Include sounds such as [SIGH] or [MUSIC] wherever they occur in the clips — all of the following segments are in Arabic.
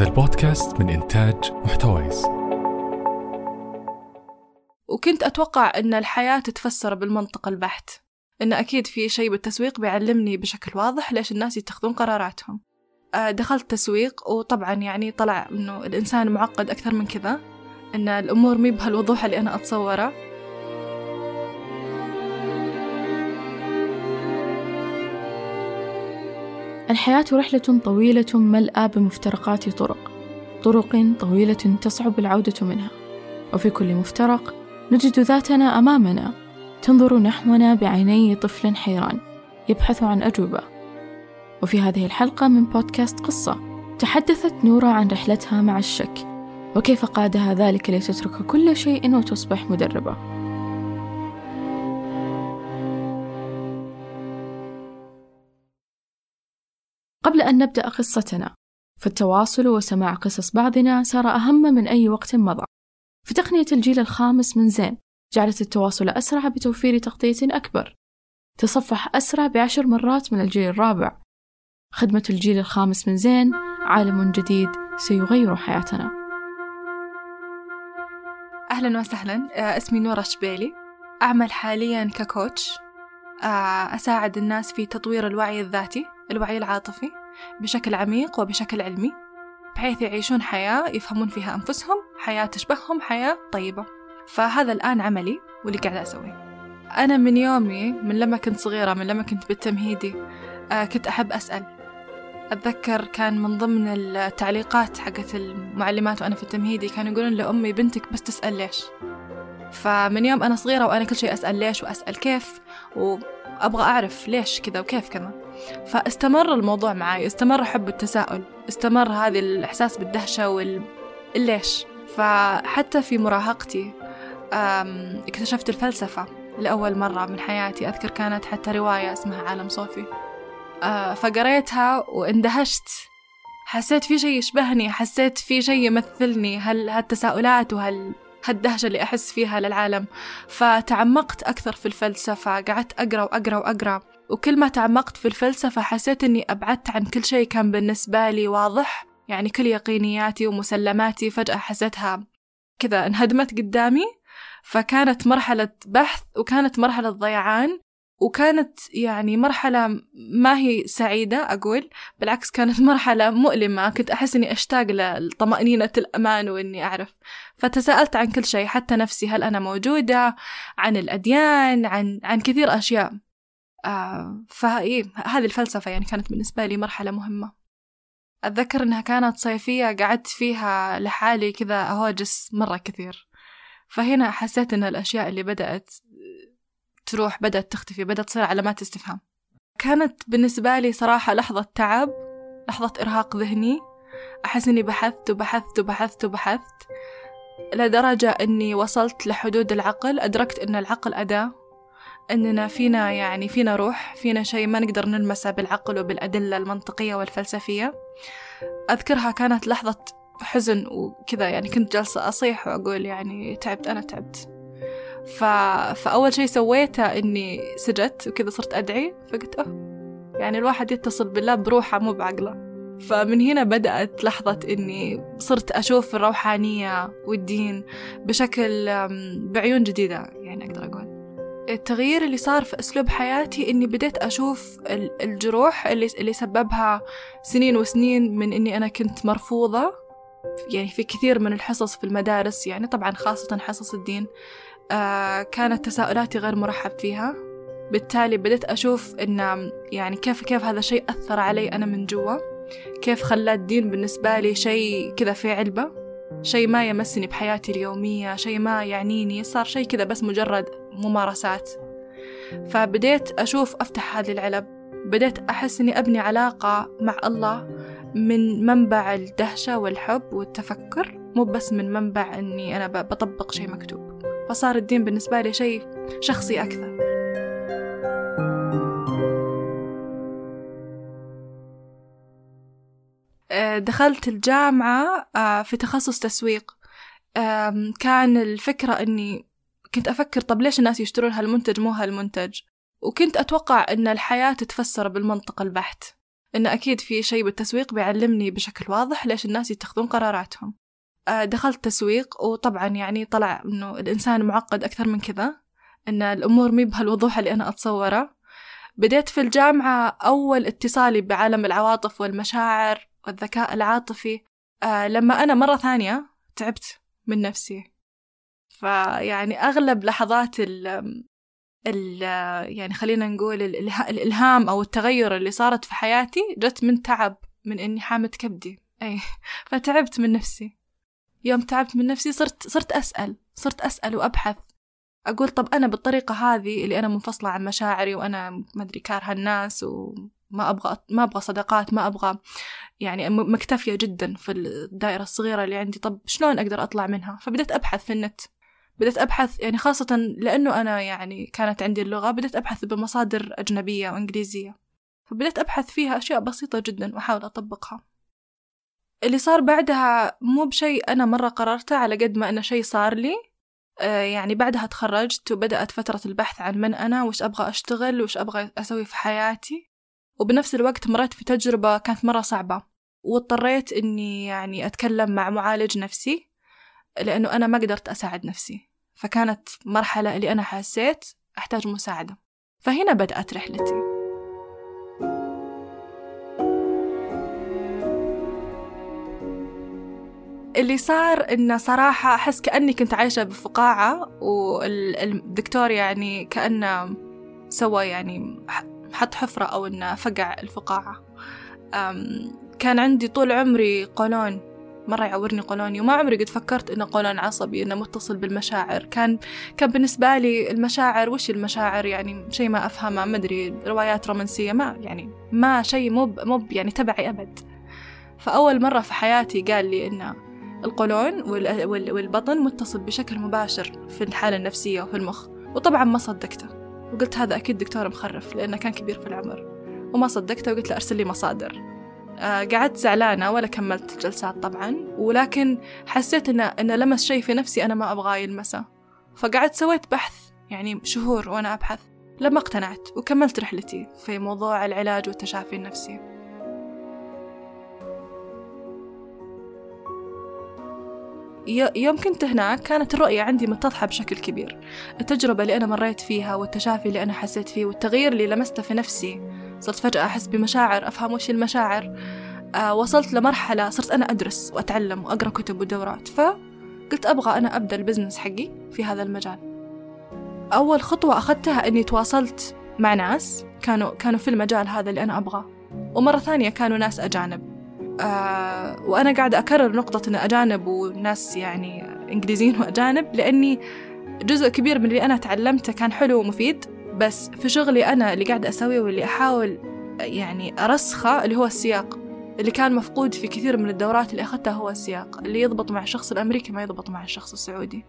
هذا البودكاست من إنتاج محتويس. وكنت أتوقع أن الحياة تتفسر بالمنطق البحت. إن أكيد في شيء بالتسويق بيعلمني بشكل واضح ليش الناس يتخذون قراراتهم. آه، دخلت تسويق وطبعا يعني طلع إنه الإنسان معقد أكثر من كذا. إن الأمور مي بهالوضوح اللي أنا أتصوره. الحياة رحلة طويلة ملأى بمفترقات طرق طرق طويلة تصعب العودة منها. وفي كل مفترق نجد ذاتنا أمامنا. تنظر نحونا بعيني طفل حيران يبحث عن أجوبة. وفي هذه الحلقة من بودكاست قصة تحدثت نورا عن رحلتها مع الشك وكيف قادها ذلك لتترك كل شيء وتصبح مدربة. قبل أن نبدأ قصتنا. فالتواصل وسماع قصص بعضنا صار أهم من أي وقت مضى. في تقنية الجيل الخامس من زين جعلت التواصل أسرع بتوفير تغطية أكبر. تصفح أسرع بعشر مرات من الجيل الرابع. خدمة الجيل الخامس من زين عالم جديد سيغير حياتنا. أهلا وسهلا. آه، اسمي نورة شبيلي. أعمل حاليا ككوتش. آه، أساعد الناس في تطوير الوعي الذاتي الوعي العاطفي. بشكل عميق وبشكل علمي بحيث يعيشون حياة يفهمون فيها أنفسهم حياة تشبههم حياة طيبة. فهذا الآن عملي واللي قاعدة أسويه. أنا من يومي من لما كنت صغيرة من لما كنت بالتمهيدي آه كنت أحب أسأل. أتذكر كان من ضمن التعليقات حقت المعلمات وأنا في التمهيدي كانوا يقولون لأمي بنتك بس تسأل ليش؟ فمن يوم أنا صغيرة وأنا كل شيء أسأل ليش وأسأل كيف وأبغى أعرف ليش كذا وكيف كذا. فاستمر الموضوع معي استمر حب التساؤل استمر هذا الإحساس بالدهشة والليش فحتى في مراهقتي اكتشفت الفلسفة لأول مرة من حياتي أذكر كانت حتى رواية اسمها عالم صوفي. آه، فقريتها واندهشت حسيت في شيء يشبهني حسيت في شيء يمثلني هل هالتساؤلات وهال هالدهشة اللي أحس فيها للعالم. فتعمقت أكثر في الفلسفة قعدت أقرأ وأقرأ وأقرأ. وكل ما تعمقت في الفلسفة حسيت أني أبعدت عن كل شيء كان بالنسبة لي واضح. يعني كل يقينياتي ومسلماتي فجأة حسيتها كذا انهدمت قدامي. فكانت مرحلة بحث وكانت مرحلة ضيعان وكانت يعني مرحلة ما هي سعيدة أقول. بالعكس كانت [LAUGHS] مرحلة مؤلمة. كنت أحس إني أشتاق لطمأنينة الأمان وإني أعرف. فتساءلت عن كل شيء حتى نفسي هل أنا موجودة؟ عن الأديان عن عن كثير أشياء. آه فإيه هذه الفلسفة يعني كانت بالنسبة لي مرحلة مهمة. أتذكر إنها كانت صيفية قعدت فيها لحالي كذا أهوجس مرة كثير. فهنا حسيت إن الأشياء اللي بدأت تروح بدأت تختفي بدأت تصير علامات استفهام. كانت بالنسبة لي صراحة لحظة تعب لحظة إرهاق ذهني. أحس إني بحثت وبحثت وبحثت وبحثت لدرجة إني وصلت لحدود العقل أدركت إن العقل أداة. إننا فينا يعني فينا روح فينا شيء ما نقدر نلمسه بالعقل وبالأدلة المنطقية والفلسفية. أذكرها كانت لحظة حزن وكذا يعني كنت جالسة أصيح وأقول يعني تعبت أنا تعبت. ف... فأول شيء سويته إني سجدت وكذا صرت أدعي فقلت أوه يعني الواحد يتصل بالله بروحه مو بعقله. فمن هنا بدأت لحظة إني صرت أشوف الروحانية والدين بشكل بعيون جديدة يعني أقدر أقول. التغيير اللي صار في أسلوب حياتي إني بديت أشوف الجروح اللي, اللي سببها سنين وسنين من إني أنا كنت مرفوضة. يعني في كثير من الحصص في المدارس يعني طبعا خاصة حصص الدين آه كانت تساؤلاتي غير مرحب فيها. بالتالي بديت أشوف إن يعني كيف كيف هذا الشيء أثر علي أنا من جوا. كيف خلى الدين بالنسبة لي شيء كذا في علبة. شيء ما يمسني بحياتي اليومية شيء ما يعنيني صار شيء كذا بس مجرد ممارسات. فبديت أشوف أفتح هذه العلب. بديت أحس إني أبني علاقة مع الله من منبع الدهشة والحب والتفكر مو بس من منبع إني أنا بطبق شيء مكتوب. فصار الدين بالنسبة لي شيء شخصي أكثر. آه، دخلت الجامعة آه، في تخصص تسويق. كان الفكرة إني كنت أفكر طب ليش الناس يشترون هالمنتج مو هالمنتج؟ وكنت أتوقع أن الحياة تتفسر بالمنطق البحت إن أكيد في شيء بالتسويق بيعلمني بشكل واضح ليش الناس يتخذون قراراتهم. آه، دخلت تسويق وطبعا يعني طلع إنه الإنسان معقد أكثر من كذا إن الأمور مي بهالوضوح اللي أنا أتصوره. بديت في الجامعة أول اتصالي بعالم العواطف والمشاعر والذكاء العاطفي. آه لما أنا مرة ثانية تعبت من نفسي. فيعني أغلب لحظات ال يعني خلينا نقول الإلهام أو التغير اللي صارت في حياتي جت من تعب من إني حامة كبدي. أي فتعبت من نفسي. يوم تعبت من نفسي صرت صرت أسأل صرت أسأل وأبحث. أقول طب أنا بالطريقة هذه اللي أنا منفصلة عن مشاعري وأنا ما أدري كارهة الناس وما أبغى ما أبغى صداقات ما أبغى يعني مكتفية جدا في الدائرة الصغيرة اللي عندي. طب شلون أقدر أطلع منها؟ فبدأت أبحث في النت. بدأت أبحث يعني خاصة لأنه أنا يعني كانت عندي اللغة بدأت أبحث بمصادر أجنبية وإنجليزية. فبدأت أبحث فيها أشياء بسيطة جدا وأحاول أطبقها. اللي صار بعدها مو بشيء أنا مرة قررته على قد ما أنه شيء صار لي. آه، يعني بعدها تخرجت وبدأت فترة البحث عن من أنا وش أبغى أشتغل وش أبغى أسوي في حياتي. وبنفس الوقت مريت في تجربة كانت مرة صعبة واضطريت إني يعني أتكلم مع معالج نفسي لأنه أنا ما قدرت أساعد نفسي. فكانت مرحلة اللي أنا حسيت أحتاج مساعدة. فهنا بدأت رحلتي. اللي صار إنه صراحة أحس كأني كنت عايشة بفقاعة والدكتور يعني كأنه سوى يعني حط حفرة أو إنه فقع الفقاعة. كان عندي طول عمري قولون مرة يعورني قولوني وما عمري قد فكرت إنه قولون عصبي إنه متصل بالمشاعر. كان كان بالنسبة لي المشاعر وش المشاعر؟ يعني شيء ما أفهمه ما أدري روايات رومانسية ما يعني ما شيء مو مو يعني تبعي أبد. فأول مرة في حياتي قال لي إنه القولون والبطن متصل بشكل مباشر في الحالة النفسية وفي المخ. وطبعا ما صدقته. وقلت هذا أكيد دكتور مخرف لأنه كان كبير في العمر. وما صدقته وقلت له أرسل لي مصادر. قعدت زعلانة ولا كملت الجلسات طبعا ولكن حسيت إنه إنه لمس شيء في نفسي أنا ما أبغاه يلمسه. فقعدت سويت بحث يعني شهور وأنا أبحث لما اقتنعت وكملت رحلتي في موضوع العلاج والتشافي النفسي. يوم كنت هناك كانت الرؤية عندي متضحة بشكل كبير. التجربة اللي أنا مريت فيها والتشافي اللي أنا حسيت فيه والتغيير اللي لمسته في نفسي صرت فجأة أحس بمشاعر أفهم وش المشاعر. آه وصلت لمرحلة صرت أنا أدرس وأتعلم وأقرأ كتب ودورات فقلت أبغى أنا أبدأ البزنس حقي في هذا المجال. أول خطوة أخذتها أني تواصلت مع ناس كانوا كانوا في المجال هذا اللي أنا أبغاه. ومرة ثانية كانوا ناس أجانب. آه وأنا قاعدة أكرر نقطة إن أجانب وناس يعني إنجليزيين وأجانب لأني جزء كبير من اللي أنا تعلمته كان حلو ومفيد. بس في شغلي أنا اللي قاعدة أسويه واللي أحاول يعني أرسخه اللي هو السياق. اللي كان مفقود في كثير من الدورات اللي أخذتها هو السياق اللي يضبط مع الشخص الأمريكي ما يضبط مع الشخص السعودي.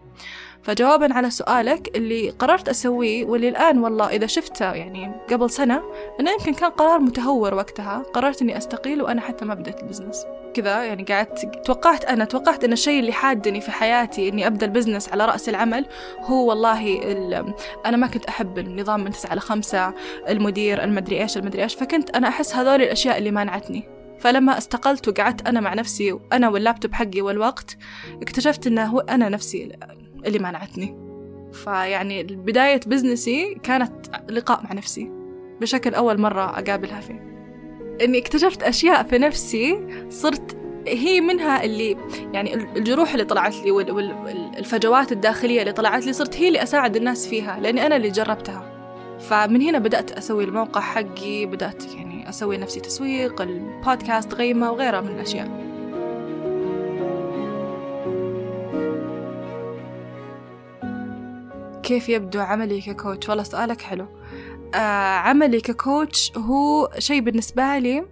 فجوابا على سؤالك اللي قررت أسويه واللي الآن والله إذا شفته يعني قبل سنة أنه يمكن كان قرار متهور وقتها قررت أني أستقيل وأنا حتى ما بدأت ال business. كذا يعني قعدت توقعت أنا توقعت أن الشيء اللي حادني في حياتي إني أبدأ ال business على رأس العمل هو والله أنا ما كنت أحب النظام من تسعة لخمسة المدير المدري إيش المدري إيش فكنت أنا أحس هذول الأشياء اللي مانعتني. فلما استقلت وقعدت أنا مع نفسي وأنا واللابتوب حقي والوقت اكتشفت أنه هو أنا نفسي اللي منعتني. فيعني بداية بزنسي كانت لقاء مع نفسي بشكل أول مرة أقابلها فيه. إني اكتشفت أشياء في نفسي صرت هي منها اللي يعني الجروح اللي طلعت لي والفجوات الداخلية اللي طلعت لي صرت هي اللي أساعد الناس فيها لأني أنا اللي جربتها. فمن هنا بدأت أسوي الموقع حقي بدأت يعني أسوي نفسي تسويق البودكاست غيمة وغيرها من الأشياء. كيف يبدو عملي ككوتش؟ والله سؤالك حلو. آه عملي ككوتش هو شيء بالنسبة لي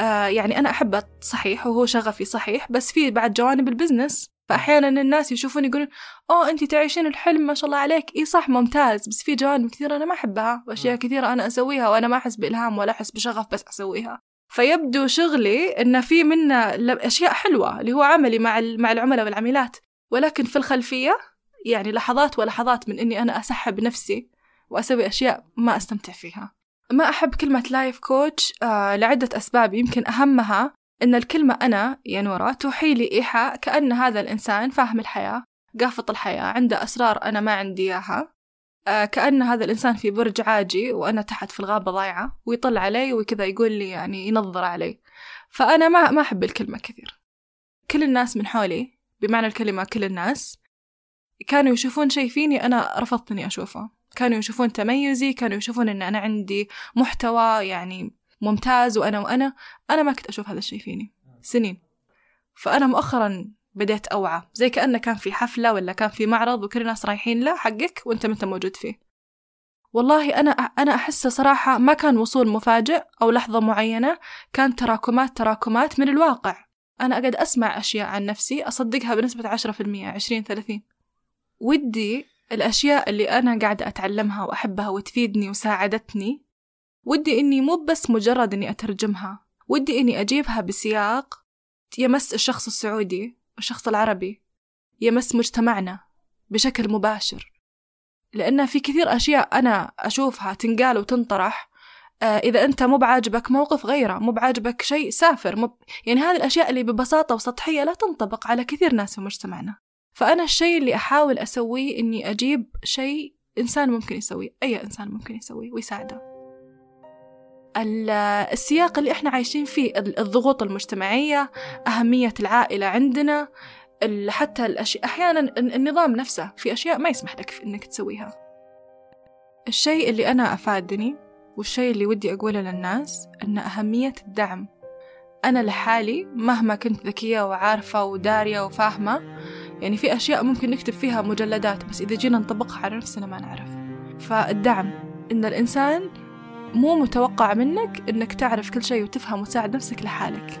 آه يعني أنا أحبه صحيح وهو شغفي صحيح بس في بعد جوانب البزنس فأحيانا الناس يشوفون يقولون أوه أنت تعيشين الحلم ما شاء الله عليك. إي صح ممتاز بس في جوانب كثيرة أنا ما أحبها وأشياء كثيرة أنا أسويها وأنا ما أحس بإلهام ولا أحس بشغف بس أسويها. فيبدو شغلي إن في منه أشياء حلوة اللي هو عملي مع مع العملاء والعميلات. ولكن في الخلفية يعني لحظات ولحظات من إني أنا أسحب نفسي وأسوي أشياء ما أستمتع فيها. ما أحب كلمة life coach آه لعدة أسباب يمكن أهمها إن الكلمة أنا يا نورا توحي لي إيحاء كأن هذا الإنسان فاهم الحياة قافط الحياة عنده أسرار أنا ما عندي إياها. آه كأن هذا الإنسان في برج عاجي وأنا تحت في الغابة ضايعة ويطل علي وكذا يقول لي يعني ينظر علي. فأنا ما ما أحب الكلمة كثير. كل الناس من حولي بمعنى الكلمة كل الناس كانوا يشوفون شيء فيني أنا رفضت إني أشوفه. كانوا يشوفون تميزي كانوا يشوفون إن أنا عندي محتوى يعني ممتاز وأنا وأنا أنا ما كنت أشوف هذا الشيء فيني. سنين. فأنا مؤخرا بديت أوعى. زي كأنه كان في حفلة ولا كان في معرض وكل الناس رايحين له حقك وأنت ما أنت موجود فيه. والله أنا أنا أحس صراحة ما كان وصول مفاجئ أو لحظة معينة كان تراكمات تراكمات من الواقع. أنا أقعد أسمع أشياء عن نفسي عشرة في المية عشرين ثلاثين. ودي الأشياء اللي أنا قاعدة أتعلمها وأحبها وتفيدني وساعدتني ودي إني مو بس مجرد إني أترجمها ودي إني أجيبها بسياق يمس الشخص السعودي والشخص العربي يمس مجتمعنا بشكل مباشر. لأن في كثير أشياء أنا أشوفها تنقال وتنطرح آه إذا أنت مو بعاجبك موقف غيره مو بعاجبك شيء سافر مب... يعني هذه الأشياء اللي ببساطة وسطحية لا تنطبق على كثير ناس في مجتمعنا. فأنا الشيء اللي أحاول أسويه إني أجيب شيء إنسان ممكن يسويه أي إنسان ممكن يسويه ويساعده. السياق اللي إحنا عايشين فيه الضغوط المجتمعية أهمية العائلة عندنا حتى الأشياء أحيانا النظام نفسه في أشياء ما يسمح لك إنك تسويها. الشيء اللي أنا أفادني والشيء اللي ودي أقوله للناس أن أهمية الدعم. أنا لحالي مهما كنت ذكية وعارفة ودارية وفاهمة يعني في أشياء ممكن نكتب فيها مجلدات بس إذا جينا نطبقها على نفسنا ما نعرف. فالدعم إن الإنسان مو متوقع منك إنك تعرف كل شيء وتفهم وتساعد نفسك لحالك.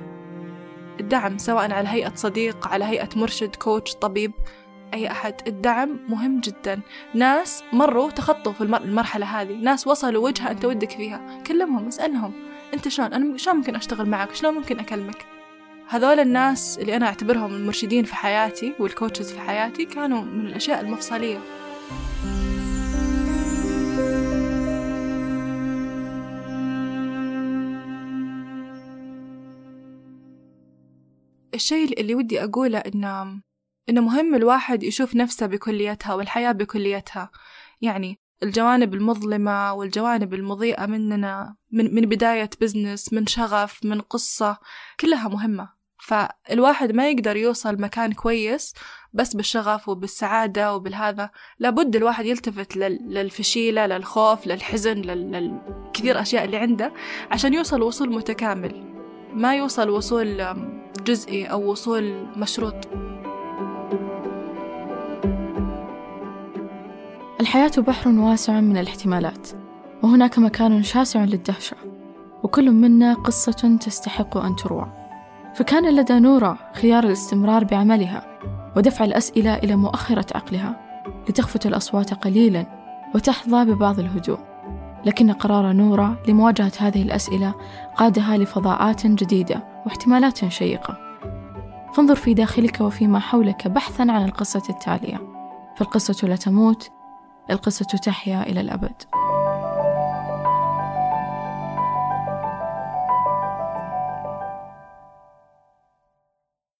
الدعم سواء على هيئة صديق على هيئة مرشد كوتش طبيب أي أحد الدعم مهم جدا. ناس مروا تخطوا في المرحلة هذه. ناس وصلوا وجهة أنت ودك فيها. كلمهم اسألهم. أنت شلون؟ أنا شلون ممكن أشتغل معك؟ شلون ممكن أكلمك؟ هذول الناس اللي أنا أعتبرهم المرشدين في حياتي والكوتشز في حياتي كانوا من الأشياء المفصلية. الشيء اللي ودي أقوله إنه إنه مهم الواحد يشوف نفسه بكليتها والحياة بكليتها. يعني الجوانب المظلمة والجوانب المضيئة مننا من, من بداية بزنس من شغف من قصة كلها مهمة. فالواحد ما يقدر يوصل مكان كويس بس بالشغف وبالسعادة وبالهذا. لابد الواحد يلتفت للفشيلة للخوف للحزن للكثير أشياء اللي عنده عشان يوصل وصول متكامل. ما يوصل وصول جزئي أو وصول مشروط. الحياة بحر واسع من الاحتمالات وهناك مكان شاسع للدهشة وكل منا قصة تستحق أن تروى فكان لدى نورا خيار الاستمرار بعملها ودفع الأسئلة إلى مؤخرة عقلها لتخفت الأصوات قليلا وتحظى ببعض الهدوء لكن قرار نورا لمواجهة هذه الأسئلة قادها لفضاءات جديدة واحتمالات شيقة. فانظر في داخلك وفيما حولك بحثا عن القصة التالية. فالقصة لا تموت القصة تحيا إلى الأبد.